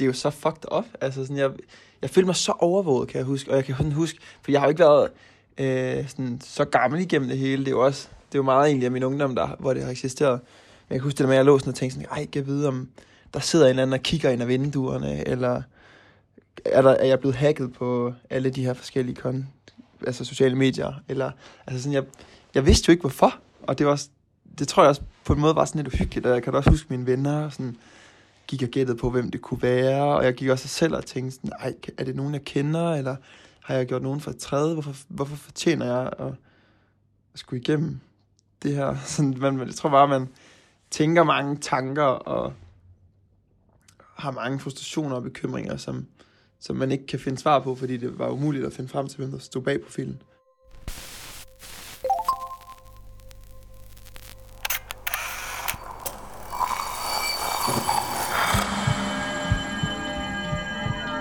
det er jo så fucked up. Altså sådan, jeg, jeg følte mig så overvåget, kan jeg huske. Og jeg kan sådan huske, for jeg har jo ikke været øh, sådan, så gammel igennem det hele. Det er jo også, det er jo meget egentlig af min ungdom, der, hvor det har eksisteret. Men jeg kan huske det der med, at jeg lå sådan og tænkte sådan, ej, jeg vide, om der sidder en eller anden og kigger ind af vinduerne, eller er, der, er jeg blevet hacket på alle de her forskellige kon, altså sociale medier, eller, altså sådan, jeg, jeg vidste jo ikke hvorfor, og det var også, det tror jeg også på en måde var sådan lidt uhyggeligt, og jeg kan da også huske mine venner, og sådan, gik og gættede på, hvem det kunne være, og jeg gik også selv og tænkte sådan, ej, er det nogen, jeg kender, eller har jeg gjort nogen for træde, hvorfor, hvorfor fortjener jeg at, at skulle igennem det her, sådan, man, jeg tror bare, man tænker mange tanker, og har mange frustrationer og bekymringer, som, som man ikke kan finde svar på, fordi det var umuligt at finde frem til, hvem der stod bag profilen.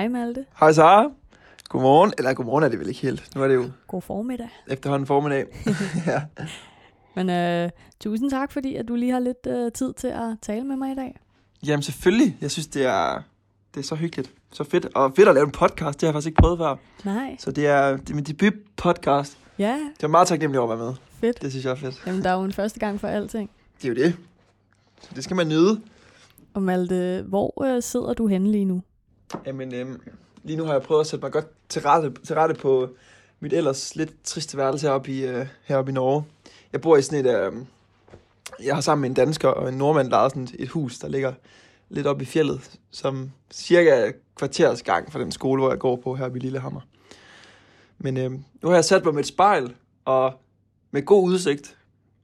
Hej Malte. Hej Sara. Godmorgen. Eller godmorgen er det vel ikke helt. Nu er det jo God formiddag. efterhånden formiddag. ja. Men øh, tusind tak, fordi at du lige har lidt øh, tid til at tale med mig i dag. Jamen selvfølgelig. Jeg synes, det er, det er så hyggeligt. Så fedt. Og fedt at lave en podcast. Det har jeg faktisk ikke prøvet før. Nej. Så det er, det er min debut podcast. Ja, Det er meget taknemmelig over at være med. fedt. Det synes jeg er fedt. Jamen, der er jo en første gang for alting. Det er jo det. Så det skal man nyde. Og Malte, hvor øh, sidder du henne lige nu? Jamen, øhm, lige nu har jeg prøvet at sætte mig godt til rette, til rette på mit ellers lidt triste værelse heroppe i, øh, heroppe i Norge. Jeg bor i sådan et... Øh, jeg har sammen med en dansker og en nordmand lejet sådan et hus, der ligger lidt oppe i fjellet, som cirka kvarters gang fra den skole, hvor jeg går på her i Lillehammer. Men øh, nu har jeg sat mig med et spejl, og med god udsigt,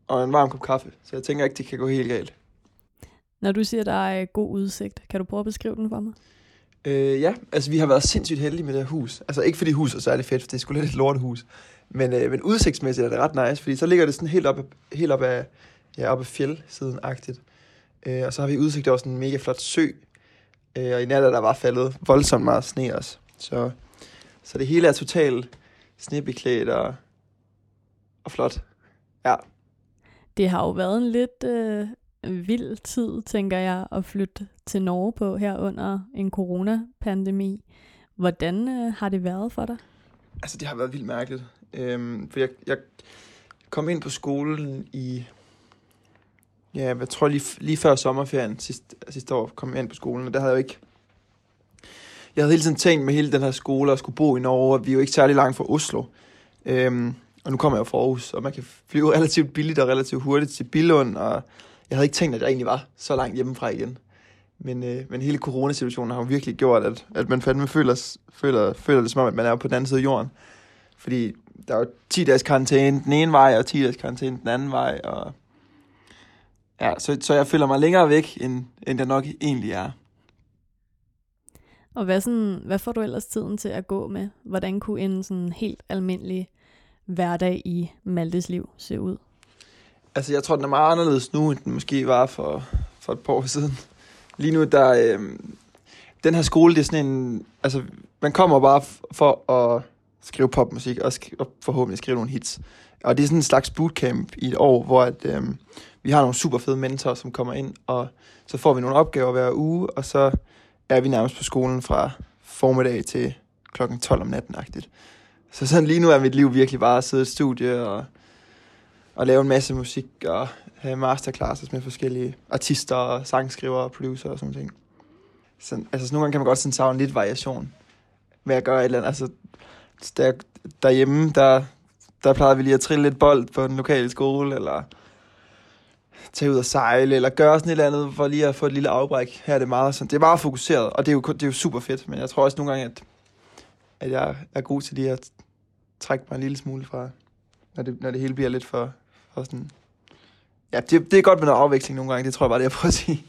og en varm kop kaffe. Så jeg tænker ikke, det kan gå helt galt. Når du siger, der er øh, god udsigt, kan du prøve at beskrive den for mig? Øh, ja, altså vi har været sindssygt heldige med det her hus. Altså ikke fordi huset er særlig fedt, for det er sgu lidt et lortehus. Men, øh, men udsigtsmæssigt er det ret nice, fordi så ligger det sådan helt op, helt op af, ja, op af fjeldsiden-agtigt. Øh, og så har vi udsigt over sådan en mega flot sø. Øh, og i nat er der bare faldet voldsomt meget sne også. Så, så det hele er totalt snebeklædt og, og flot. Ja, Det har jo været en lidt øh, vild tid, tænker jeg, at flytte til Norge på her under en coronapandemi. Hvordan øh, har det været for dig? Altså, det har været vildt mærkeligt. Øhm, for jeg, jeg kom ind på skolen i... Ja, jeg tror lige, lige før sommerferien sidste, sidste år kom jeg ind på skolen, og der havde jeg jo ikke... Jeg havde hele tiden tænkt med hele den her skole og skulle bo i Norge, og vi er jo ikke særlig langt fra Oslo. Øhm, og nu kommer jeg jo fra Aarhus, og man kan flyve relativt billigt og relativt hurtigt til Billund, og jeg havde ikke tænkt, at jeg egentlig var så langt hjemmefra igen. Men, øh, men hele coronasituationen har jo virkelig gjort, at, at man fandme føler, føler, føler det som om, at man er på den anden side af jorden. Fordi der er jo 10 dages karantæne den ene vej, og 10 dages karantæne den anden vej. Og ja, så, så jeg føler mig længere væk, end, end jeg nok egentlig er. Og hvad, sådan, hvad får du ellers tiden til at gå med? Hvordan kunne en sådan helt almindelig hverdag i Maltes liv se ud? Altså, jeg tror, den er meget anderledes nu, end den måske var for, for et par år siden. Lige nu, der... Øh, den her skole, det er sådan en... Altså, man kommer bare for at skrive popmusik, og, sk- og forhåbentlig skrive nogle hits. Og det er sådan en slags bootcamp i et år, hvor at, øh, vi har nogle super fede mentorer, som kommer ind, og så får vi nogle opgaver hver uge, og så er vi nærmest på skolen fra formiddag til klokken 12 om natten-agtigt. Så sådan lige nu er mit liv virkelig bare at sidde i et studie og, og lave en masse musik og have masterclasses med forskellige artister og sangskrivere og producer og sådan ting. Så, altså, så nogle gange kan man godt sådan savne lidt variation med at gøre et eller andet. Altså, der, derhjemme, der, der plejede vi lige at trille lidt bold på den lokale skole, eller tage ud og sejle, eller gøre sådan et eller andet, for lige at få et lille afbræk. Her er det meget sådan, det er meget fokuseret, og det er jo, det er jo super fedt, men jeg tror også nogle gange, at, at jeg er god til lige at trække mig en lille smule fra, når det, når det hele bliver lidt for, for sådan... Ja, det, det er godt med noget afveksling nogle gange, det tror jeg bare, det jeg prøver at sige.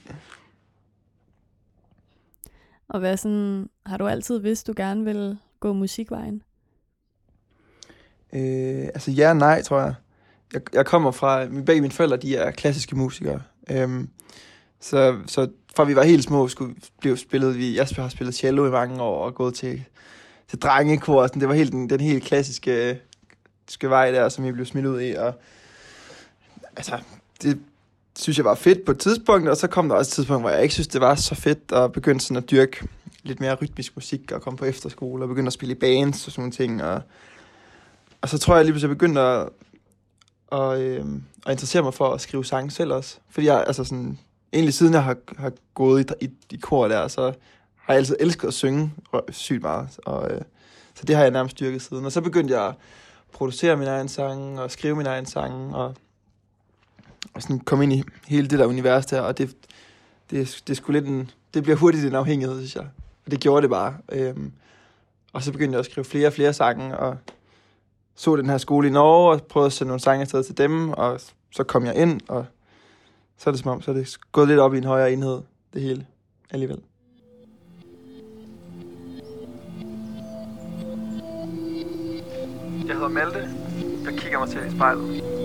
Og hvad sådan, har du altid vidst, du gerne vil gå musikvejen? Øh, altså ja og nej, tror jeg. Jeg, jeg kommer fra, begge mine forældre, de er klassiske musikere. Øhm, så, så fra vi var helt små, skulle blive spillet, vi, jeg har spillet cello i mange år, og gået til, til drengekor, sådan, det var helt den, den helt klassiske skal vej der, som vi blev smidt ud i, og altså, det synes jeg var fedt på et tidspunkt, og så kom der også et tidspunkt, hvor jeg ikke synes, det var så fedt at begynde sådan at dyrke lidt mere rytmisk musik, og komme på efterskole, og begynde at spille i bands og sådan nogle ting, og og så tror jeg lige pludselig, jeg begyndte at, og, øh, at interessere mig for at skrive sange selv også. Fordi jeg, altså sådan, egentlig siden jeg har, har gået i, i, i kor der, så har jeg altid elsket at synge sygt meget. Og, øh, så det har jeg nærmest styrket siden. Og så begyndte jeg at producere min egen sang, og skrive min egen sang, og, og sådan komme ind i hele det der univers der. Og det, det, det, skulle lidt en, det bliver hurtigt en afhængighed, synes jeg. Og det gjorde det bare. Øhm, og så begyndte jeg at skrive flere og flere sange, og så den her skole i Norge, og prøvede at sende nogle sange afsted til dem, og så kom jeg ind, og så er det som om, så er det gået lidt op i en højere enhed, det hele alligevel. Jeg hedder Malte. Jeg kigger mig til i spejlet.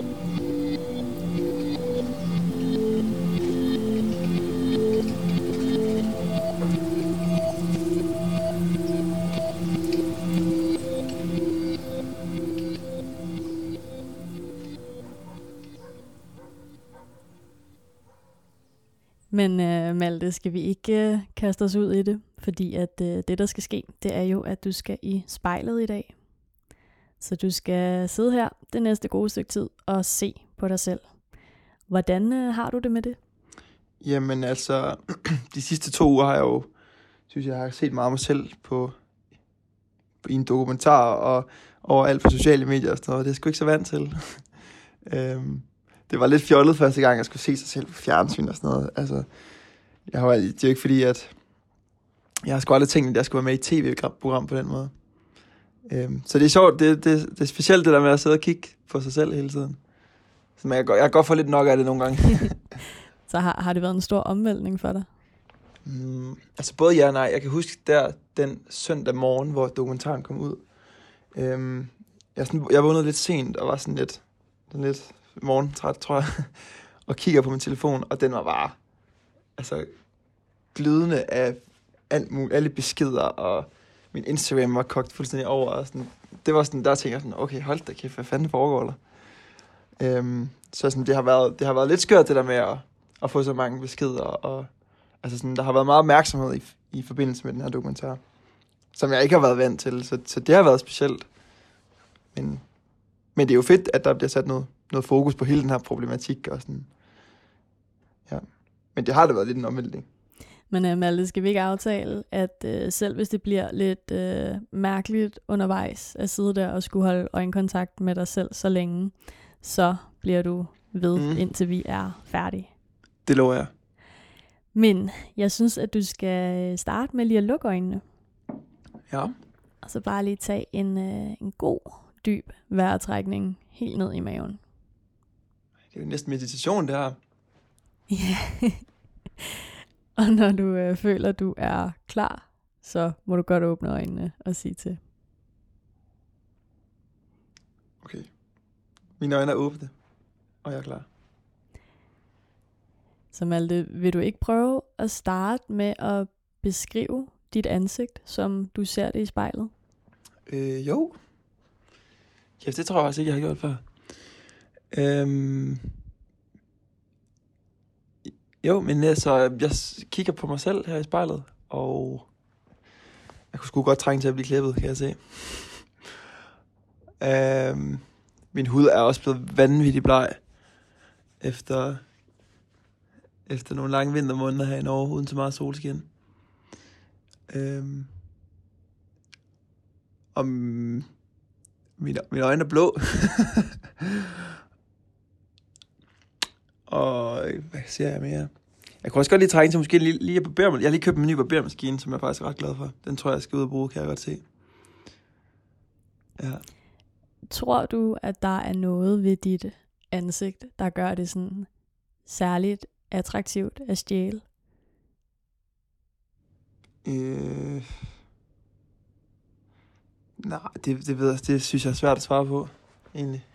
Men øh, Malte, skal vi ikke øh, kaste os ud i det? Fordi at øh, det, der skal ske, det er jo, at du skal i spejlet i dag. Så du skal sidde her det næste gode stykke tid og se på dig selv. Hvordan øh, har du det med det? Jamen altså, de sidste to uger har jeg jo, synes jeg, har set meget af mig selv på, på en dokumentar og overalt på sociale medier og sådan noget. Det er sgu ikke så vant til. øhm, det var lidt fjollet første gang, jeg skulle se sig selv på fjernsyn og sådan noget. Altså, jeg har, det er jo ikke fordi, at jeg har sgu aldrig tænkt, at jeg skulle være med i tv-program på den måde. Øhm, så det er sjovt, det, det, det er specielt det der med at sidde og kigge på sig selv hele tiden. Så jeg, jeg kan godt få lidt nok af det nogle gange. så har, har det været en stor omvæltning for dig? Mm, altså både ja og nej. Jeg kan huske der den søndag morgen, hvor dokumentaren kom ud. Øhm, jeg, sådan, jeg vågnede lidt sent og var sådan lidt, sådan lidt morgentræt, tror jeg, og kigger på min telefon, og den var bare altså, glødende af alt muligt, alle beskeder, og min Instagram var kogt fuldstændig over. Og sådan, det var sådan, der tænkte jeg sådan, okay, hold da kæft, hvad fanden foregår der? Øhm, så sådan, det, har været, det har været lidt skørt, det der med at, at få så mange beskeder, og altså sådan, der har været meget opmærksomhed i, i forbindelse med den her dokumentar, som jeg ikke har været vant til, så, så det har været specielt. Men, men det er jo fedt, at der bliver sat noget, noget fokus på hele den her problematik. Og sådan. Ja. Men det har det været lidt en omvæltning. Men uh, Malte, skal vi ikke aftale, at uh, selv hvis det bliver lidt uh, mærkeligt undervejs at sidde der og skulle holde øjenkontakt med dig selv så længe, så bliver du ved, mm. indtil vi er færdige. Det lover jeg. Men jeg synes, at du skal starte med lige at lukke øjnene. Ja. Og så bare lige tage en, uh, en god, dyb vejrtrækning helt ned i maven. Det er jo næsten meditation, det her. Ja. og når du øh, føler, du er klar, så må du godt åbne øjnene og sige til. Okay. Mine øjne er åbne, og jeg er klar. Så Malte, vil du ikke prøve at starte med at beskrive dit ansigt, som du ser det i spejlet? Øh, jo. Ja, det tror jeg også ikke, jeg har gjort før. Øhm, jo, men altså, jeg kigger på mig selv her i spejlet, og jeg kunne sgu godt trænge til at blive klippet, kan jeg se. øhm, min hud er også blevet vanvittigt bleg, efter, efter nogle lange vintermåneder her i Norge, uden så meget solskin. Øhm, og mine, mine øjne er blå. Og øh, hvad ser jeg mere? Jeg kunne også godt lige trænge til måske lige, lige at barbere mig. Jeg har lige købt en ny barbermaskine, som jeg faktisk er ret glad for. Den tror jeg, jeg skal ud og bruge, kan jeg godt se. Ja. Tror du, at der er noget ved dit ansigt, der gør det sådan særligt attraktivt at stjæle? Øh... Nej, det, det, ved jeg, det synes jeg er svært at svare på, egentlig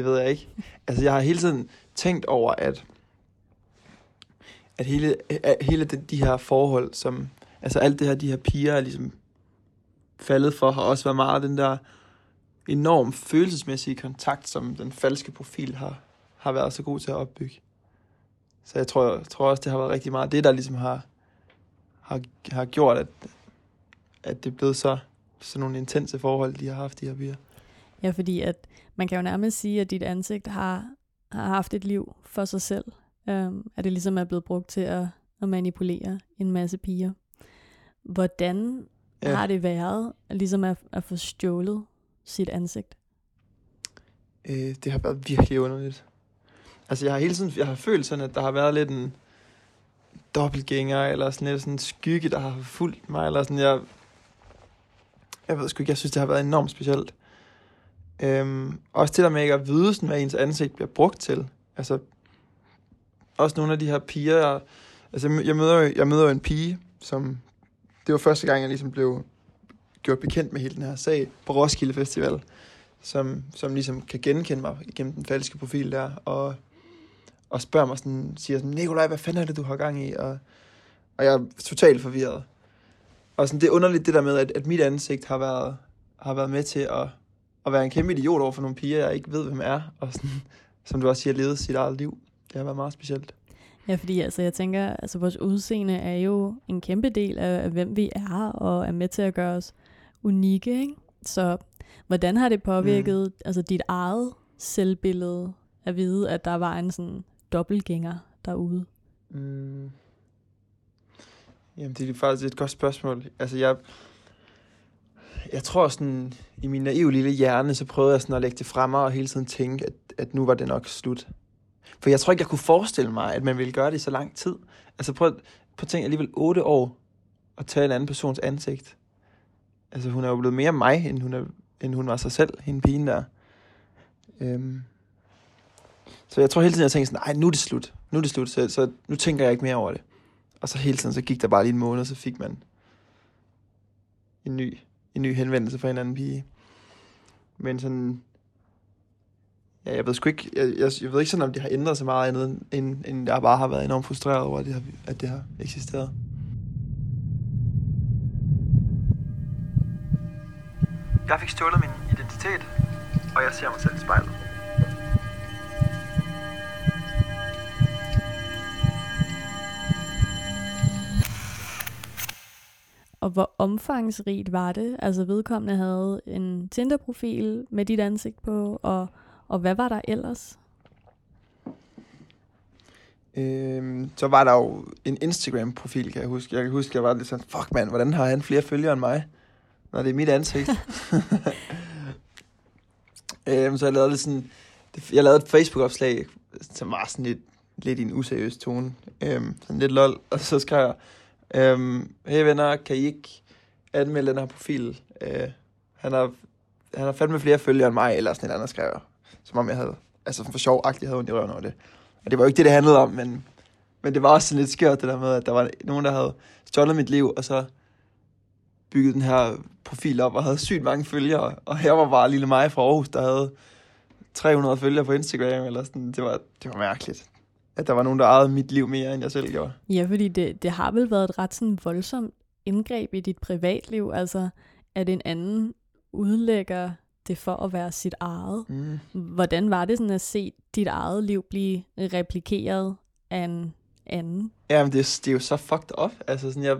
det ved jeg ikke. Altså, jeg har hele tiden tænkt over, at, at hele, at hele de, de her forhold, som... Altså, alt det her, de her piger er ligesom faldet for, har også været meget den der enorm følelsesmæssige kontakt, som den falske profil har, har været så god til at opbygge. Så jeg tror, jeg tror også, det har været rigtig meget det, der ligesom har, har, har gjort, at, at det er blevet så, så nogle intense forhold, de har haft, de her piger. Ja, fordi at man kan jo nærmest sige, at dit ansigt har, har haft et liv for sig selv. Um, at det ligesom er blevet brugt til at, at manipulere en masse piger. Hvordan ja. har det været ligesom at, at få stjålet sit ansigt? Øh, det har været virkelig underligt. Altså jeg har hele tiden jeg har følt sådan, at der har været lidt en dobbeltgænger, eller sådan lidt sådan en skygge, der har fulgt mig, eller sådan, jeg, jeg ved sgu ikke, jeg synes, det har været enormt specielt. Øhm, også til der med ikke at vide, sådan, hvad ens ansigt bliver brugt til. Altså, også nogle af de her piger, jeg, altså jeg møder, jo, jeg møder jo en pige, som, det var første gang, jeg ligesom blev gjort bekendt med hele den her sag på Roskilde Festival, som, som ligesom kan genkende mig igennem den falske profil der, og, og spørger mig sådan, siger sådan, Nikolaj, hvad fanden er det, du har gang i? Og, og jeg er totalt forvirret. Og sådan, det er underligt det der med, at, at mit ansigt har været, har været med til at, at være en kæmpe idiot over for nogle piger, jeg ikke ved, hvem er, og sådan, som du også siger, levet sit eget liv. Det har været meget specielt. Ja, fordi altså, jeg tænker, altså vores udseende er jo en kæmpe del af, af hvem vi er, og er med til at gøre os unikke. Ikke? Så hvordan har det påvirket mm. altså dit eget selvbillede at vide, at der var en sådan dobbeltgænger derude? Mm. Jamen, det er faktisk et godt spørgsmål. Altså, jeg, jeg tror sådan, i min naive lille hjerne, så prøvede jeg sådan at lægge det frem og hele tiden tænke, at, at nu var det nok slut. For jeg tror ikke, jeg kunne forestille mig, at man ville gøre det i så lang tid. Altså prøv, prøv at tænke alligevel otte år at tage en anden persons ansigt. Altså hun er jo blevet mere mig, end hun, er, end hun var sig selv, hende pigen der. Øhm. Så jeg tror hele tiden, jeg tænkte sådan, nej, nu er det slut. Nu er det slut, så, så nu tænker jeg ikke mere over det. Og så hele tiden, så gik der bare lige en måned, så fik man en ny, en ny henvendelse fra en anden pige. Men sådan, ja, jeg ved sgu ikke, jeg, jeg, jeg ved ikke sådan, om det har ændret sig meget andet, end, end jeg bare har været enormt frustreret over, at det har, at det har eksisteret. Jeg fik stjålet min identitet, og jeg ser mig selv i spejlet. Og hvor omfangsrigt var det? Altså vedkommende havde en Tinder-profil med dit ansigt på, og, og hvad var der ellers? Øhm, så var der jo en Instagram-profil, kan jeg huske. Jeg kan huske, jeg var lidt sådan, fuck mand, hvordan har han flere følgere end mig? Når det er mit ansigt. øhm, så jeg lavede lidt sådan, jeg lavede et Facebook-opslag, som var sådan lidt, lidt i en useriøs tone. Øhm, sådan lidt lol. Og så skrev jeg, øhm, hey venner, kan I ikke anmelde den her profil? Øh, han har, han har fandme flere følgere end mig, eller sådan et andet skrev. Som om jeg havde, altså for sjov agtigt havde ondt i røven over det. Og det var jo ikke det, det handlede om, men, men det var også sådan lidt skørt, det der med, at der var nogen, der havde stjålet mit liv, og så bygget den her profil op og havde sygt mange følgere. Og her var bare lille mig fra Aarhus, der havde 300 følgere på Instagram. Eller sådan. Det, var, det var mærkeligt, at der var nogen, der ejede mit liv mere, end jeg selv gjorde. Ja, fordi det, det har vel været et ret sådan voldsomt indgreb i dit privatliv. Altså, at en anden udlægger det for at være sit eget. Mm. Hvordan var det sådan at se dit eget liv blive replikeret af en anden? Jamen, det, det er jo så fucked up. Altså, sådan, jeg,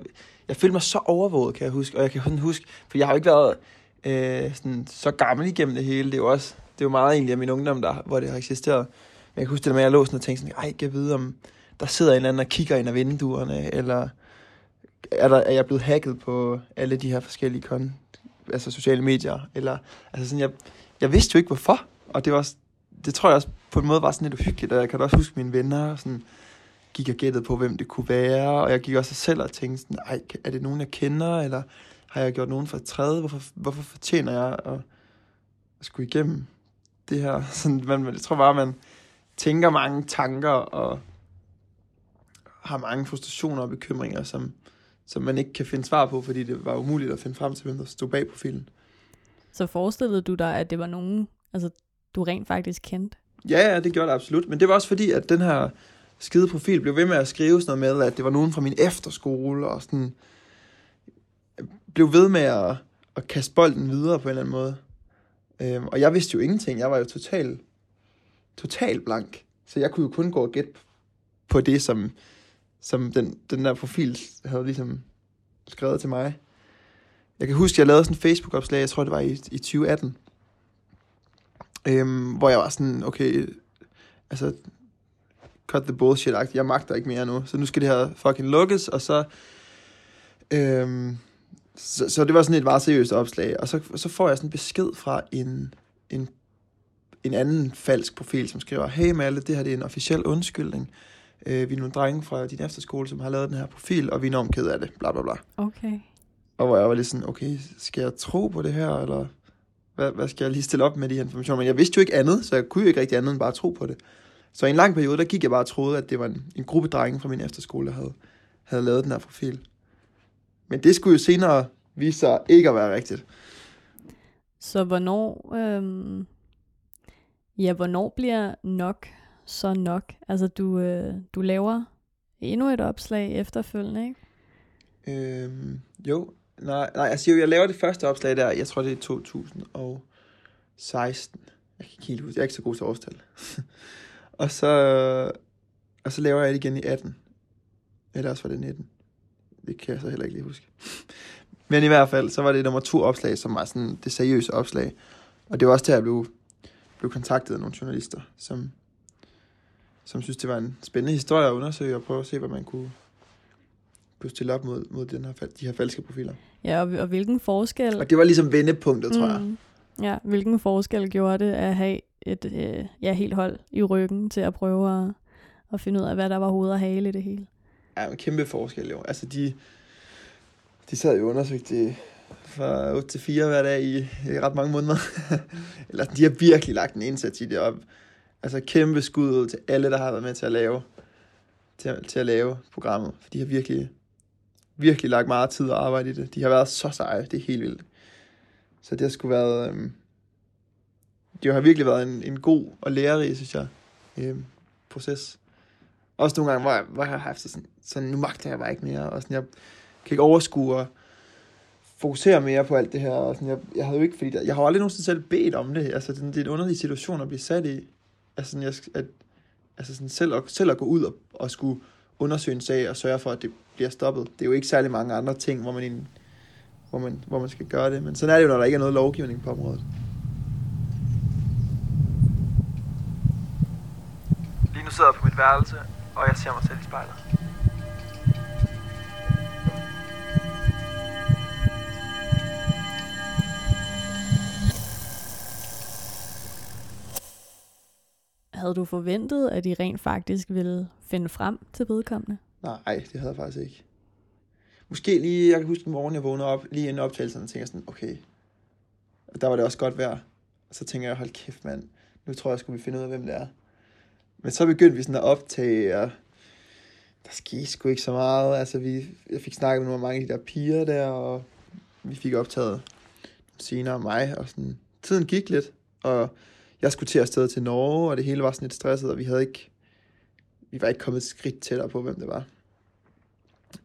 jeg følte mig så overvåget, kan jeg huske. Og jeg kan huske, for jeg har jo ikke været øh, sådan, så gammel igennem det hele. Det er jo også, det er jo meget egentlig af min ungdom, der, hvor det har eksisteret. Jeg kan huske det med, at jeg lå sådan og tænkte sådan, ej, jeg vide, om der sidder en eller anden og kigger ind ad vinduerne, eller er, der, er jeg blevet hacket på alle de her forskellige kon, altså sociale medier, eller, altså sådan, jeg, jeg vidste jo ikke hvorfor, og det var, det tror jeg også på en måde var sådan lidt uhyggeligt, og jeg kan da også huske mine venner, sådan, gik og gættede på, hvem det kunne være, og jeg gik også selv og tænkte sådan, ej, er det nogen, jeg kender, eller har jeg gjort nogen for træde? Hvorfor, hvorfor fortjener jeg at, at skulle igennem det her? Sådan, man, jeg tror bare, man tænker mange tanker, og har mange frustrationer og bekymringer, som, som man ikke kan finde svar på, fordi det var umuligt at finde frem til, hvem der stod bag profilen. Så forestillede du dig, at det var nogen, altså, du rent faktisk kendte? Ja, ja, det gjorde det absolut. Men det var også fordi, at den her skide profil blev ved med at skrive sådan noget med, at det var nogen fra min efterskole, og sådan blev ved med at, at kaste bolden videre på en eller anden måde. Øhm, og jeg vidste jo ingenting. Jeg var jo total, total blank. Så jeg kunne jo kun gå og gætte på det, som, som den, den der profil havde ligesom skrevet til mig. Jeg kan huske, at jeg lavede sådan en Facebook-opslag, jeg tror det var i, i 2018, øhm, hvor jeg var sådan, okay, altså, cut the bullshit -agt. jeg magter ikke mere nu, så nu skal det her fucking lukkes, og så, øhm, så, så det var sådan et meget seriøst opslag, og så, så får jeg sådan en besked fra en, en, en anden falsk profil, som skriver, hey Malle, det her det er en officiel undskyldning, øh, vi er nogle drenge fra din efterskole, som har lavet den her profil, og vi er enormt ked af det, bla bla bla. Okay. Og hvor jeg var lidt sådan, okay, skal jeg tro på det her, eller hvad, hvad skal jeg lige stille op med de her informationer? Men jeg vidste jo ikke andet, så jeg kunne jo ikke rigtig andet end bare tro på det. Så i en lang periode, der gik jeg bare og troede, at det var en, en gruppe drenge fra min efterskole, der havde, havde lavet den her profil. Men det skulle jo senere vise sig ikke at være rigtigt. Så hvornår, øhm, ja, hvornår bliver nok så nok? Altså, du, øh, du laver endnu et opslag efterfølgende, ikke? Øhm, jo, nej, nej, jeg siger jo, jeg laver det første opslag der, jeg tror det er 2016. Jeg kan ikke helt huske, jeg er ikke så god til årstal. og så, og så laver jeg det igen i 18. Eller også var det 19. Det kan jeg så heller ikke lige huske. Men i hvert fald, så var det nummer to opslag, som var sådan det seriøse opslag. Og det var også der, jeg blev, blev kontaktet af nogle journalister, som, som synes, det var en spændende historie at undersøge og prøve at se, hvad man kunne, kunne stille op mod, mod den her, de her falske profiler. Ja, og, og hvilken forskel... Og det var ligesom vendepunktet, tror jeg. Mm. Ja, hvilken forskel gjorde det at have et øh, ja, helt hold i ryggen til at prøve at, at finde ud af, hvad der var hoved og hale i det hele? Ja, en kæmpe forskel jo. Altså, de, de sad jo undersøgt det fra 8 til 4 hver dag i, i ret mange måneder. Eller de har virkelig lagt en indsats i det op. Altså kæmpe skud til alle, der har været med til at lave, til, til at lave programmet. For de har virkelig, virkelig lagt meget tid og arbejde i det. De har været så seje, det er helt vildt. Så det har sgu været, øhm, det har virkelig været en, en god og lærerig, synes jeg, øhm, proces. Også nogle gange, hvor jeg, hvor jeg har haft sådan, sådan, nu magter jeg bare ikke mere, og sådan, jeg kan ikke overskue og fokusere mere på alt det her, og sådan, jeg, jeg havde jo ikke, fordi der, jeg har aldrig nogensinde selv bedt om det, altså, det, det er en underlig situation at blive sat i, altså, sådan, jeg, at, altså sådan, selv, at, selv at gå ud og, og skulle undersøge en sag og sørge for, at det bliver stoppet. Det er jo ikke særlig mange andre ting, hvor man, hvor man, hvor man skal gøre det, men sådan er det jo, når der ikke er noget lovgivning på området. Lige nu sidder jeg på mit værelse, og jeg ser mig selv i spejlet. Havde du forventet, at de rent faktisk ville finde frem til vedkommende? Nej, det havde jeg faktisk ikke. Måske lige, jeg kan huske en morgen, jeg vågnede op, lige inden optagelsen, og tænkte sådan, okay, der var det også godt vejr. Og så tænker jeg, hold kæft mand, nu tror jeg, skulle vi finde ud af, hvem det er. Men så begyndte vi sådan at optage, og der skete sgu ikke så meget. Altså, vi, jeg fik snakket med nogle mange af de der piger der, og vi fik optaget senere mig, og sådan, tiden gik lidt, og jeg skulle til at afsted til Norge, og det hele var sådan lidt stresset, og vi havde ikke, vi var ikke kommet et skridt tættere på, hvem det var.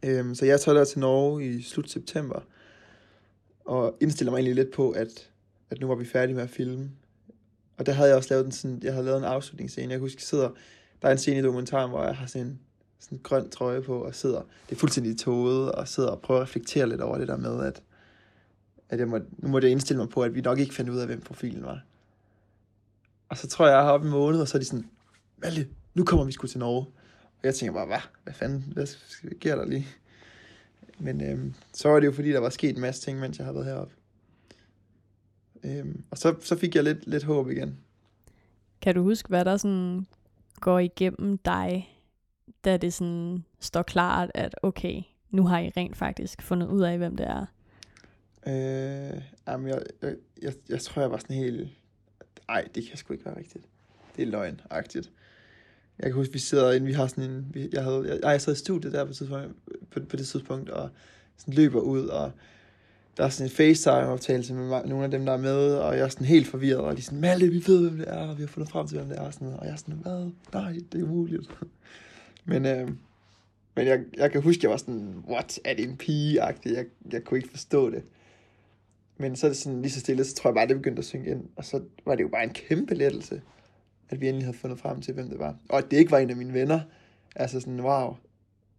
Øhm, så jeg tager der til Norge i slut september, og indstiller mig egentlig lidt på, at, at nu var vi færdige med at filme. Og der havde jeg også lavet en, sådan, jeg havde lavet en afslutningsscene. Jeg husker, jeg sidder, der er en scene i dokumentaren, hvor jeg har sådan en, sådan en grøn trøje på, og sidder, det er fuldstændig tåget, og sidder og prøver at reflektere lidt over det der med, at, at jeg må, nu måtte jeg indstille mig på, at vi nok ikke fandt ud af, hvem profilen var. Og så tror jeg, jeg har op en måned, og så er de sådan, Malte, nu kommer vi sgu til Norge. Og jeg tænker bare, hvad? Hvad fanden? Hvad sker der lige? Men øhm, så var det jo fordi, der var sket en masse ting, mens jeg havde været heroppe. Øhm, og så, så fik jeg lidt, lidt håb igen. Kan du huske, hvad der sådan går igennem dig, da det sådan står klart, at okay, nu har I rent faktisk fundet ud af, hvem det er? Øh, jamen, jeg, jeg, jeg, jeg tror, jeg var sådan helt... Ej, det kan sgu ikke være rigtigt. Det er løgnagtigt. Jeg kan huske, vi sidder inde, vi har sådan en... Vi, jeg, havde, jeg, jeg sad i studiet der på, tidspunkt, på, på det tidspunkt, og sådan løber ud, og der er sådan en FaceTime-optagelse med nogle af dem, der er med, og jeg er sådan helt forvirret, og de er sådan, Malte, vi ved, hvem det er, og vi har fundet frem til, hvem det er, og, sådan, og jeg er sådan, hvad? Nej, det er umuligt. men øh, men jeg, jeg kan huske, jeg var sådan, what, er det en pige-agtig? Jeg, jeg kunne ikke forstå det. Men så er det sådan lige så stille, så tror jeg bare, det begyndte at synge ind. Og så var det jo bare en kæmpe lettelse, at vi endelig havde fundet frem til, hvem det var. Og at det ikke var en af mine venner. Altså sådan, wow.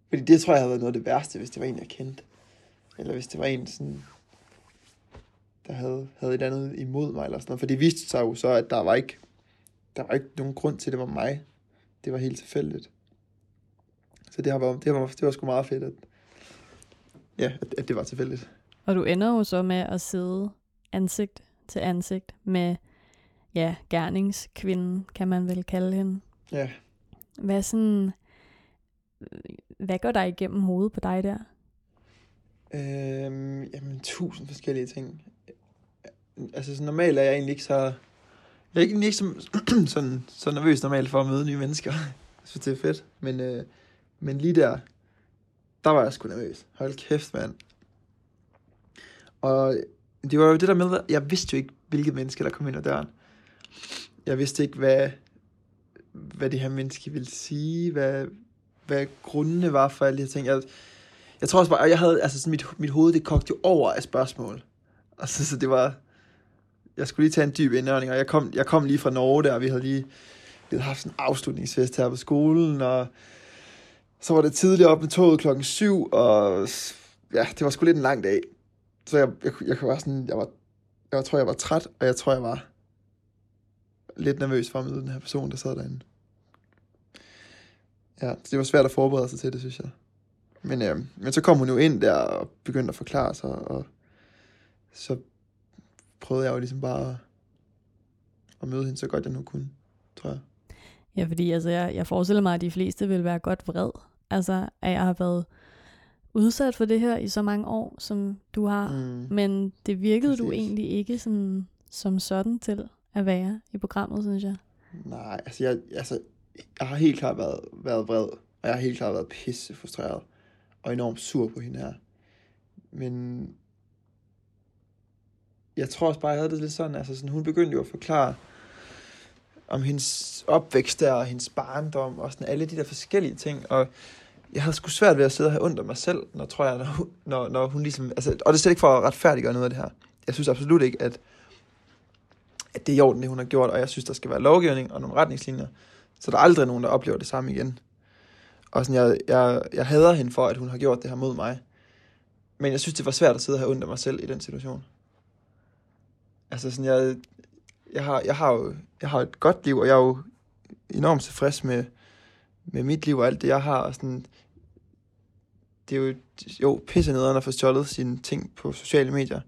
Fordi det tror jeg havde været noget af det værste, hvis det var en, jeg kendte. Eller hvis det var en, sådan, der havde, havde et andet imod mig. Eller sådan noget. For det viste sig jo så, at der var ikke, der var ikke nogen grund til, at det var mig. Det var helt tilfældigt. Så det, har været, det, var, det var sgu meget fedt, at, ja, at, at det var tilfældigt. Og du ender jo så med at sidde ansigt til ansigt med, ja, gerningskvinden, kan man vel kalde hende. Ja. Hvad sådan, hvad går der igennem hovedet på dig der? Øhm, jamen, tusind forskellige ting. Altså, så normalt er jeg egentlig ikke så... Jeg er egentlig ikke så, sådan, så nervøs normalt for at møde nye mennesker. Jeg synes, det er fedt. Men, øh, men lige der, der var jeg sgu nervøs. Hold kæft, mand. Og det var jo det der med, at jeg vidste jo ikke, hvilket menneske, der kom ind ad døren. Jeg vidste ikke, hvad, hvad det her menneske ville sige, hvad, hvad grundene var for alle de her ting. Jeg, jeg tror også bare, jeg havde, altså sådan mit, mit hoved, det kogte jo over af spørgsmål. Og så, så det var, jeg skulle lige tage en dyb indånding, og jeg kom, jeg kom lige fra Norge der, og vi havde lige vi havde haft sådan en afslutningsfest her på skolen, og så var det tidligt op med toget klokken syv, og ja, det var sgu lidt en lang dag. Så jeg, jeg, jeg, jeg var sådan, jeg var, jeg tror, jeg var træt, og jeg tror, jeg var lidt nervøs for at møde den her person, der sad derinde. Ja, så det var svært at forberede sig til det, synes jeg. Men, øh, men så kom hun jo ind der og begyndte at forklare sig, og så prøvede jeg jo ligesom bare at, at møde hende så godt jeg nu kunne, tror jeg. Ja, fordi altså, jeg, jeg forestiller mig, at de fleste vil være godt vred. Altså, at jeg har været udsat for det her i så mange år, som du har. Mm. Men det virkede Præcis. du egentlig ikke sådan, som sådan til at være i programmet, synes jeg. Nej, altså jeg, altså, jeg har helt klart været, været vred, og jeg har helt klart været pisse frustreret, og enormt sur på hende her. Men jeg tror også bare, jeg havde det lidt sådan, altså sådan, hun begyndte jo at forklare om hendes opvækst der, og hendes barndom, og sådan alle de der forskellige ting, og jeg havde sgu svært ved at sidde her af mig selv, når, tror jeg, når, hun, når, når hun ligesom, altså, og det er slet ikke for at retfærdiggøre noget af det her. Jeg synes absolut ikke, at, at det er i orden, det hun har gjort, og jeg synes, der skal være lovgivning og nogle retningslinjer, så der er aldrig nogen, der oplever det samme igen. Og sådan, jeg, jeg, jeg hader hende for, at hun har gjort det her mod mig. Men jeg synes, det var svært at sidde her af mig selv i den situation. Altså sådan, jeg, jeg, har, jeg, har jo, jeg har et godt liv, og jeg er jo enormt tilfreds med, med mit liv og alt det, jeg har. Og sådan, det er jo, jo pisse nederen at få stjålet sine ting på sociale medier.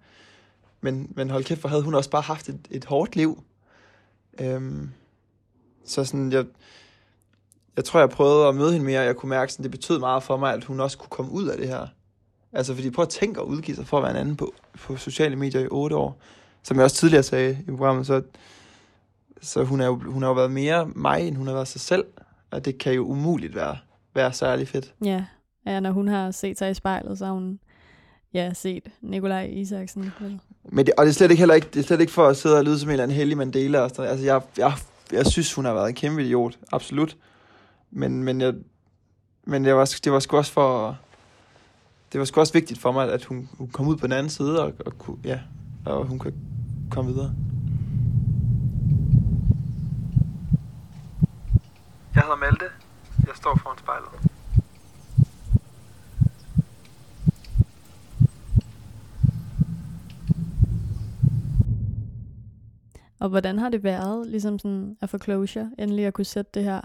Men, men hold kæft, for havde hun også bare haft et, et hårdt liv. Øhm, så sådan, jeg, jeg tror, jeg prøvede at møde hende mere, og jeg kunne mærke, at det betød meget for mig, at hun også kunne komme ud af det her. Altså, fordi prøv at tænke at udgive sig for at være en anden på, på sociale medier i otte år. Som jeg også tidligere sagde i programmet, så, så hun, er jo, hun har jo været mere mig, end hun har været sig selv. Og det kan jo umuligt være, være særlig fedt. Ja. ja, når hun har set sig i spejlet, så har hun ja, set Nikolaj Isaksen. Men det, og det er slet ikke heller ikke, det er slet ikke for at sidde og lyde som en eller anden heldig Mandela. Og sådan. Altså, jeg, jeg, jeg synes, hun har været en kæmpe idiot. Absolut. Men, men, jeg, men det, var, det var sgu også for... Det var sgu også vigtigt for mig, at hun, hun kom ud på den anden side, og, og, kunne, ja, og hun kan komme videre. Jeg hedder Malte. Jeg står foran spejlet. Og hvordan har det været, ligesom sådan at få closure, endelig at kunne sætte det her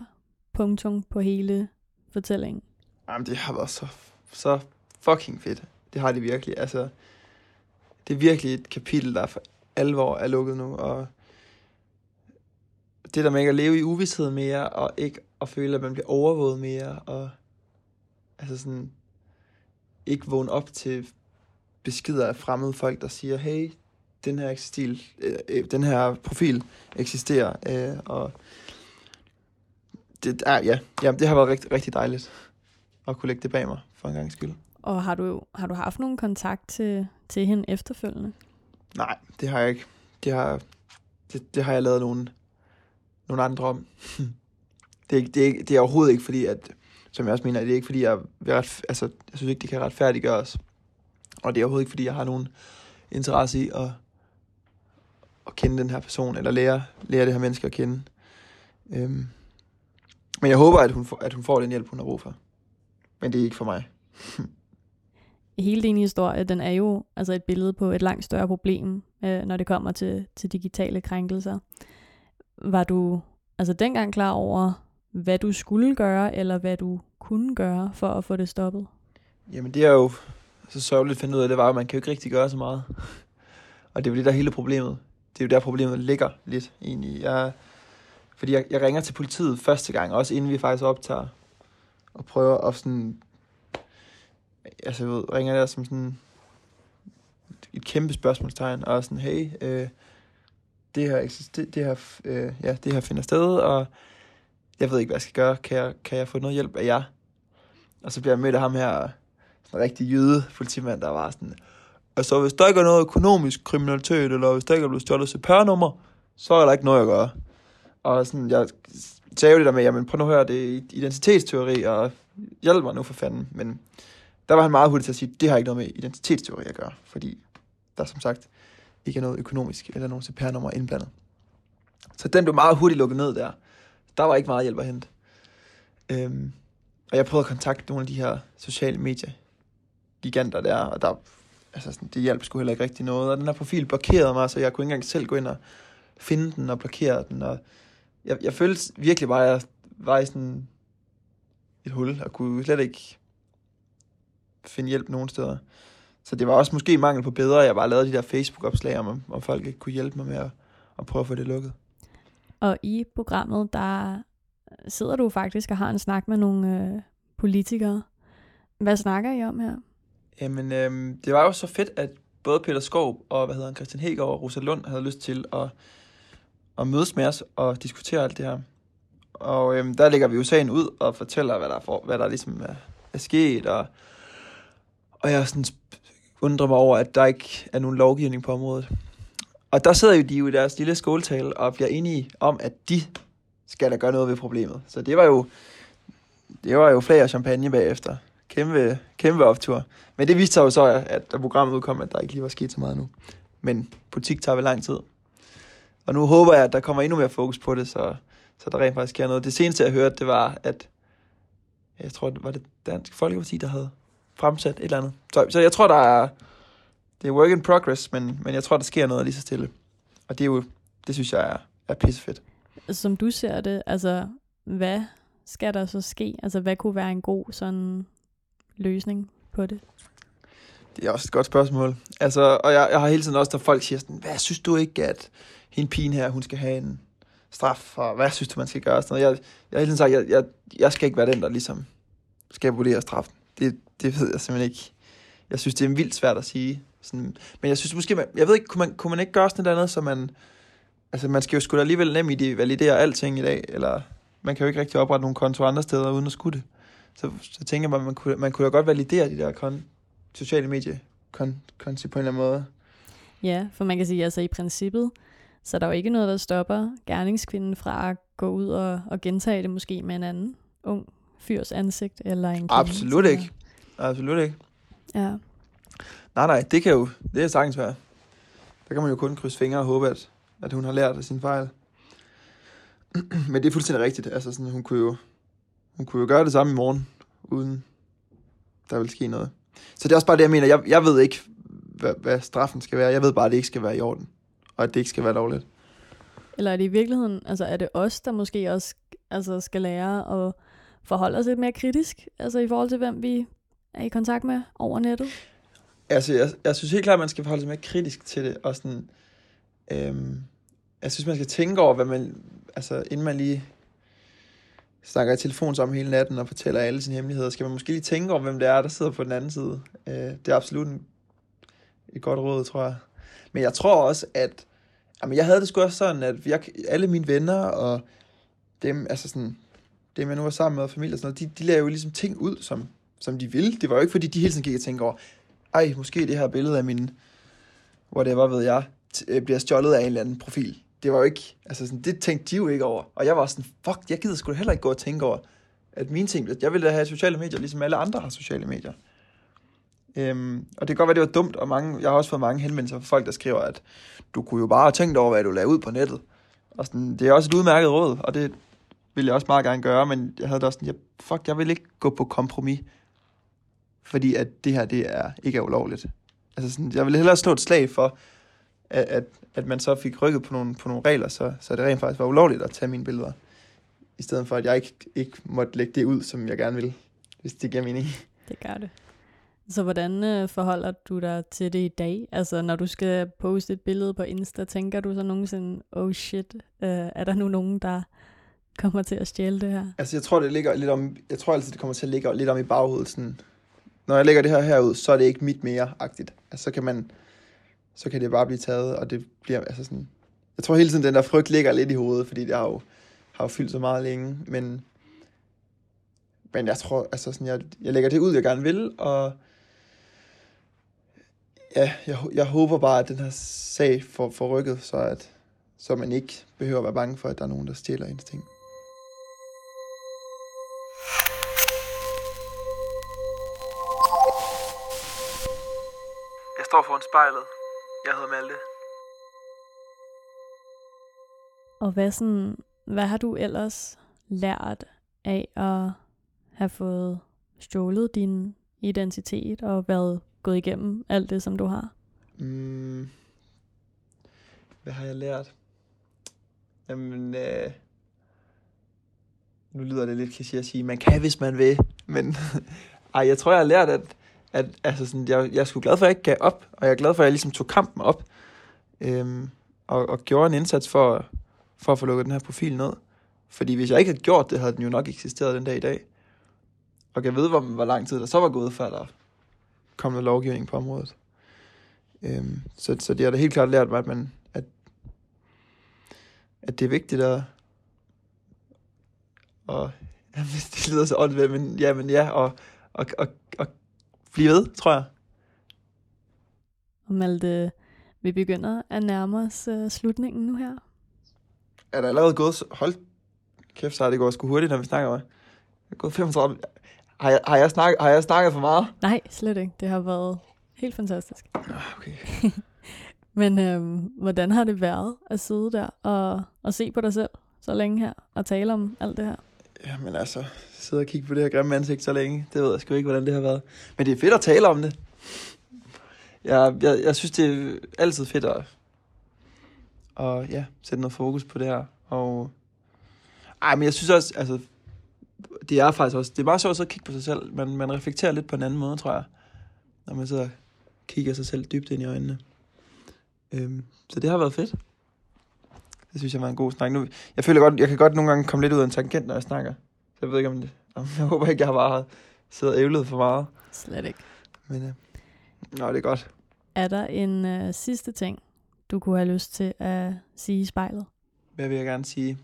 punktum på hele fortællingen? Jamen, det har været så, så fucking fedt. Det har det virkelig. Altså, det er virkelig et kapitel, der for alvor er lukket nu, og det der med ikke at leve i uvidshed mere, og ikke at føle, at man bliver overvåget mere, og altså sådan, ikke vågne op til beskeder af fremmede folk, der siger, hey, den her, stil, øh, øh, den her profil eksisterer, øh, og det, er, ja, ja, det har været rigtig, rigtig dejligt at kunne lægge det bag mig for en gang skyld. Og har du, har du haft nogen kontakt til, til hende efterfølgende? Nej, det har jeg ikke. Det har, det, det har jeg lavet nogen, nogle andre om. det, er, det, er, det er overhovedet ikke fordi, at, som jeg også mener, det er ikke fordi, jeg, ret, altså, jeg synes ikke, det kan retfærdiggøres. Og det er overhovedet ikke fordi, jeg har nogen interesse i at, at kende den her person, eller lære, lære det her menneske at kende. Øhm, men jeg håber, at hun, får, at hun får den hjælp, hun har brug for. Men det er ikke for mig. Hele din historie, den er jo altså et billede på et langt større problem, øh, når det kommer til, til digitale krænkelser. Var du altså dengang klar over, hvad du skulle gøre, eller hvad du kunne gøre for at få det stoppet? Jamen det er jo så sørgeligt at finde ud af, det var, at man kan jo ikke rigtig gøre så meget. Og det er jo det, der er hele problemet. Det er jo der, problemet ligger lidt egentlig. Jeg, fordi jeg, jeg ringer til politiet første gang, også inden vi faktisk optager, og prøver at sådan, altså jeg ved, ringer der som sådan et kæmpe spørgsmålstegn, og sådan, hey, øh, det her, eksister, det her, øh, ja, det her finder sted, og jeg ved ikke, hvad jeg skal gøre. Kan jeg, kan jeg få noget hjælp af jer? Og så bliver jeg mødt af ham her, sådan en rigtig jøde politimand, der var sådan, og så hvis der ikke er noget økonomisk kriminalitet, eller hvis der ikke er blevet stjålet CPR-nummer, så er der ikke noget at gøre. Og sådan, jeg sagde jo det der med, jamen prøv nu at høre, det er identitetsteori, og hjælp mig nu for fanden. Men der var han meget hurtigt til at sige, det har ikke noget med identitetsteori at gøre, fordi der som sagt ikke er noget økonomisk eller nogen CPR-nummer indblandet. Så den blev meget hurtigt lukket ned der. Der var ikke meget hjælp at hente. Øhm, og jeg prøvede at kontakte nogle af de her sociale medier giganter der, og der, altså sådan, det hjalp sgu heller ikke rigtig noget. Og den her profil blokerede mig, så jeg kunne ikke engang selv gå ind og finde den og blokere den. Og jeg, jeg følte virkelig bare, at jeg var i sådan et hul, og kunne slet ikke finde hjælp nogen steder. Så det var også måske mangel på bedre, jeg bare lavede de der Facebook-opslag om, om folk ikke kunne hjælpe mig med at, at prøve at få det lukket. Og i programmet, der sidder du faktisk og har en snak med nogle øh, politikere. Hvad snakker I om her? Jamen, øhm, det var jo så fedt, at både Peter Skov og hvad hedder han, Christian Heger og Rosa Lund havde lyst til at, at mødes med os og diskutere alt det her. Og øhm, der lægger vi jo sagen ud og fortæller, hvad der, for, hvad der ligesom er, er sket. Og, og jeg sådan undre mig over, at der ikke er nogen lovgivning på området. Og der sidder jo de jo i deres lille skoletale og bliver enige om, at de skal da gøre noget ved problemet. Så det var jo, det var jo flag og champagne bagefter. Kæmpe, kæmpe optur. Men det viste sig jo så, at da programmet udkom, at der ikke lige var sket så meget nu. Men politik tager vel lang tid. Og nu håber jeg, at der kommer endnu mere fokus på det, så, så der rent faktisk sker noget. Det seneste, jeg hørte, det var, at jeg tror, det var det Dansk Folkeparti, der havde fremsat et eller andet. Så, så jeg tror, der er, det er work in progress, men, men jeg tror, der sker noget lige så stille. Og det er jo, det synes jeg er, er pissefedt. Som du ser det, altså, hvad skal der så ske? Altså, hvad kunne være en god sådan løsning på det? Det er også et godt spørgsmål. Altså, og jeg, jeg har hele tiden også, der folk siger sådan, hvad synes du ikke, at hende pigen her, hun skal have en straf, og hvad synes du, man skal gøre? Sådan noget. Jeg, jeg har hele tiden sagt, jeg, jeg, jeg skal ikke være den, der ligesom skal vurdere straffen. Det, det ved jeg simpelthen ikke. Jeg synes, det er vildt svært at sige. Sådan, men jeg synes måske, man, jeg ved ikke, kunne man, kunne man ikke gøre sådan et andet, så man, altså man skal jo sgu da alligevel nemt i det validere alting i dag, eller man kan jo ikke rigtig oprette nogle konto andre steder, uden at skulle det. Så, så tænker man, man kunne, man kunne da godt validere de der kon, sociale medier kon, konti på en eller anden måde. Ja, for man kan sige, altså i princippet, så der er jo ikke noget, der stopper gerningskvinden fra at gå ud og, og gentage det måske med en anden ung fyrs ansigt, eller en kvinde. Absolut ikke. Absolut ikke. Ja. Nej, nej, det kan jo, det er sagtens være. Der kan man jo kun krydse fingre og håbe, at, at hun har lært af sin fejl. Men det er fuldstændig rigtigt. Altså, sådan, hun, kunne jo, hun kunne jo gøre det samme i morgen, uden der vil ske noget. Så det er også bare det, jeg mener. Jeg, jeg ved ikke, hvad, hvad straffen skal være. Jeg ved bare, at det ikke skal være i orden. Og at det ikke skal være lovligt. Eller er det i virkeligheden, altså er det os, der måske også altså, skal lære at forholde os lidt mere kritisk, altså i forhold til, hvem vi er i kontakt med over nettet? Altså, jeg, jeg synes helt klart, at man skal forholde sig mere kritisk til det, og sådan, øhm, jeg synes, man skal tænke over, hvad man, altså inden man lige snakker i telefon sammen hele natten og fortæller alle sine hemmeligheder, skal man måske lige tænke over, hvem det er, der sidder på den anden side. Øh, det er absolut en, et godt råd, tror jeg. Men jeg tror også, at jamen, jeg havde det sgu også sådan, at jeg, alle mine venner og dem, altså sådan, dem jeg nu var sammen med, og familie og sådan noget, de, de lavede jo ligesom ting ud, som, som de ville. Det var jo ikke, fordi de hele tiden gik og tænkte over, ej, måske det her billede af min, hvor det var, ved jeg, øh, bliver stjålet af en eller anden profil. Det var jo ikke, altså sådan, det tænkte de jo ikke over. Og jeg var sådan, fuck, jeg gider sgu da heller ikke gå og tænke over, at mine ting, jeg ville da have sociale medier, ligesom alle andre har sociale medier. Øhm, og det kan godt være, det var dumt, og mange, jeg har også fået mange henvendelser fra folk, der skriver, at du kunne jo bare have tænkt over, hvad du lavede ud på nettet. Og sådan, det er også et udmærket råd, og det vil jeg også meget gerne gøre, men jeg havde da også sådan, jeg, fuck, jeg vil ikke gå på kompromis, fordi at det her, det er ikke er ulovligt. Altså sådan, jeg vil hellere slå et slag for, at, at, at man så fik rykket på nogle, på nogle regler, så, så det rent faktisk var ulovligt at tage mine billeder. I stedet for, at jeg ikke, ikke måtte lægge det ud, som jeg gerne vil, hvis det giver mening. Det gør det. Så hvordan øh, forholder du dig til det i dag? Altså når du skal poste et billede på Insta, tænker du så nogensinde, oh shit, øh, er der nu nogen, der kommer til at stjæle det her? Altså jeg tror, det ligger lidt om, jeg tror altid, det kommer til at ligge lidt om i baghovedet. Sådan, når jeg lægger det her herud, så er det ikke mit mere-agtigt. Altså så kan man, så kan det bare blive taget, og det bliver, altså sådan, jeg tror hele tiden, den der frygt ligger lidt i hovedet, fordi det har jo, har jo fyldt så meget længe, men, men jeg tror, altså sådan, jeg, jeg lægger det ud, jeg gerne vil, og ja, jeg, jeg håber bare, at den her sag får, får rykket, så, at, så man ikke behøver at være bange for, at der er nogen, der stjæler ens ting. Står foran spejlet. Jeg hedder Malte. Og hvad, sådan, hvad har du ellers lært af at have fået stjålet din identitet og været gået igennem alt det, som du har? Mm. Hvad har jeg lært? Jamen, øh, nu lyder det lidt kliché at sige, man kan, hvis man vil, men ej, jeg tror, jeg har lært, at, at altså sådan, jeg, jeg er sgu glad for, at jeg ikke gav op, og jeg er glad for, at jeg ligesom tog kampen op, øhm, og, og gjorde en indsats for, for at få lukket den her profil ned. Fordi hvis jeg ikke havde gjort det, havde den jo nok eksisteret den dag i dag. Og jeg ved, hvor, hvor lang tid der så var gået, før der kom noget lovgivning på området. Øhm, så, så det har da helt klart lært mig, at, man, at, at det er vigtigt at... Og, jamen, det lyder så åndssvagt, men ja, men ja, og, og, og, og blive ved, tror jeg. Og Malte, vi begynder at nærme os uh, slutningen nu her. Er der allerede gået... så- Hold kæft, så har det gået sgu hurtigt, når vi snakker om det. Det er gået 35... Har jeg, har, jeg snakket, har jeg snakket for meget? Nej, slet ikke. Det har været helt fantastisk. Ah, Okay. Men øhm, hvordan har det været at sidde der og, og se på dig selv så længe her og tale om alt det her? Jamen altså, sidde og kigge på det her grimme ansigt så længe, det ved jeg sgu ikke, hvordan det har været. Men det er fedt at tale om det. Jeg, jeg, jeg synes, det er altid fedt at, at ja, sætte noget fokus på det her. Og, ej, men jeg synes også, altså, det er faktisk også, det er meget sjovt at kigge på sig selv. Man, man reflekterer lidt på en anden måde, tror jeg. Når man sidder og kigger sig selv dybt ind i øjnene. Øhm, så det har været fedt. Det synes jeg var en god snak. Nu, jeg føler godt, jeg kan godt nogle gange komme lidt ud af en tangent, når jeg snakker. Så jeg ved ikke, om det... Jeg håber ikke, jeg har bare siddet og ævlet for meget. Slet ikke. Men øh, nå, det er godt. Er der en øh, sidste ting, du kunne have lyst til at sige i spejlet? Hvad vil jeg gerne sige?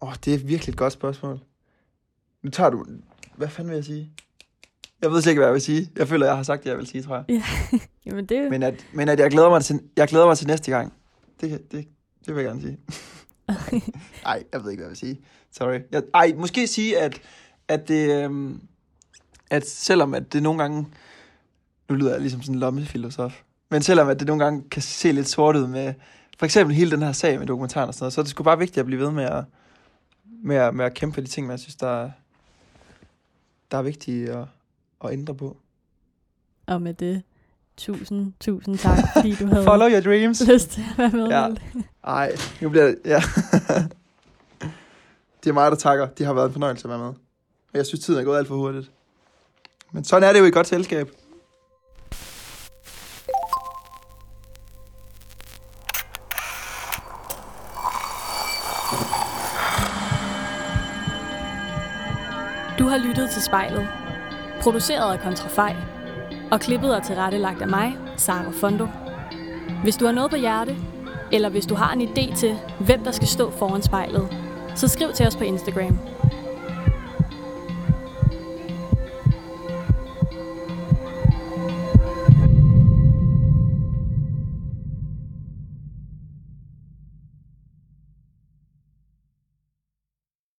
Åh, oh, det er virkelig et godt spørgsmål. Nu tager du... Hvad fanden vil jeg sige? Jeg ved slet ikke, hvad jeg vil sige. Jeg føler, jeg har sagt det, jeg vil sige, tror jeg. Jamen det, Men at, men at jeg, glæder mig til, jeg glæder mig til næste gang. Det, det, det vil jeg gerne sige. Ej, jeg ved ikke, hvad jeg vil sige. Sorry. Jeg, ej, måske sige, at, at det... Øhm, at selvom at det nogle gange... Nu lyder jeg ligesom sådan en lommefilosof. Men selvom at det nogle gange kan se lidt sort ud med... For eksempel hele den her sag med dokumentaren og sådan noget, så er det sgu bare vigtigt at blive ved med at, med at, med at kæmpe for de ting, man synes, der, er- der er vigtige at, at ændre på. og med det, tusind, tusind tak, fordi du havde Follow your dreams. lyst til at være med. Ja. Ej, nu bliver det... Ja. det er mig, der takker. Det har været en fornøjelse at være med. Og jeg synes, tiden er gået alt for hurtigt. Men sådan er det jo i godt selskab. Du har lyttet til spejlet. Produceret af Kontrafej og klippet er tilrettelagt af mig, Sara Fondo. Hvis du har noget på hjerte, eller hvis du har en idé til, hvem der skal stå foran spejlet, så skriv til os på Instagram.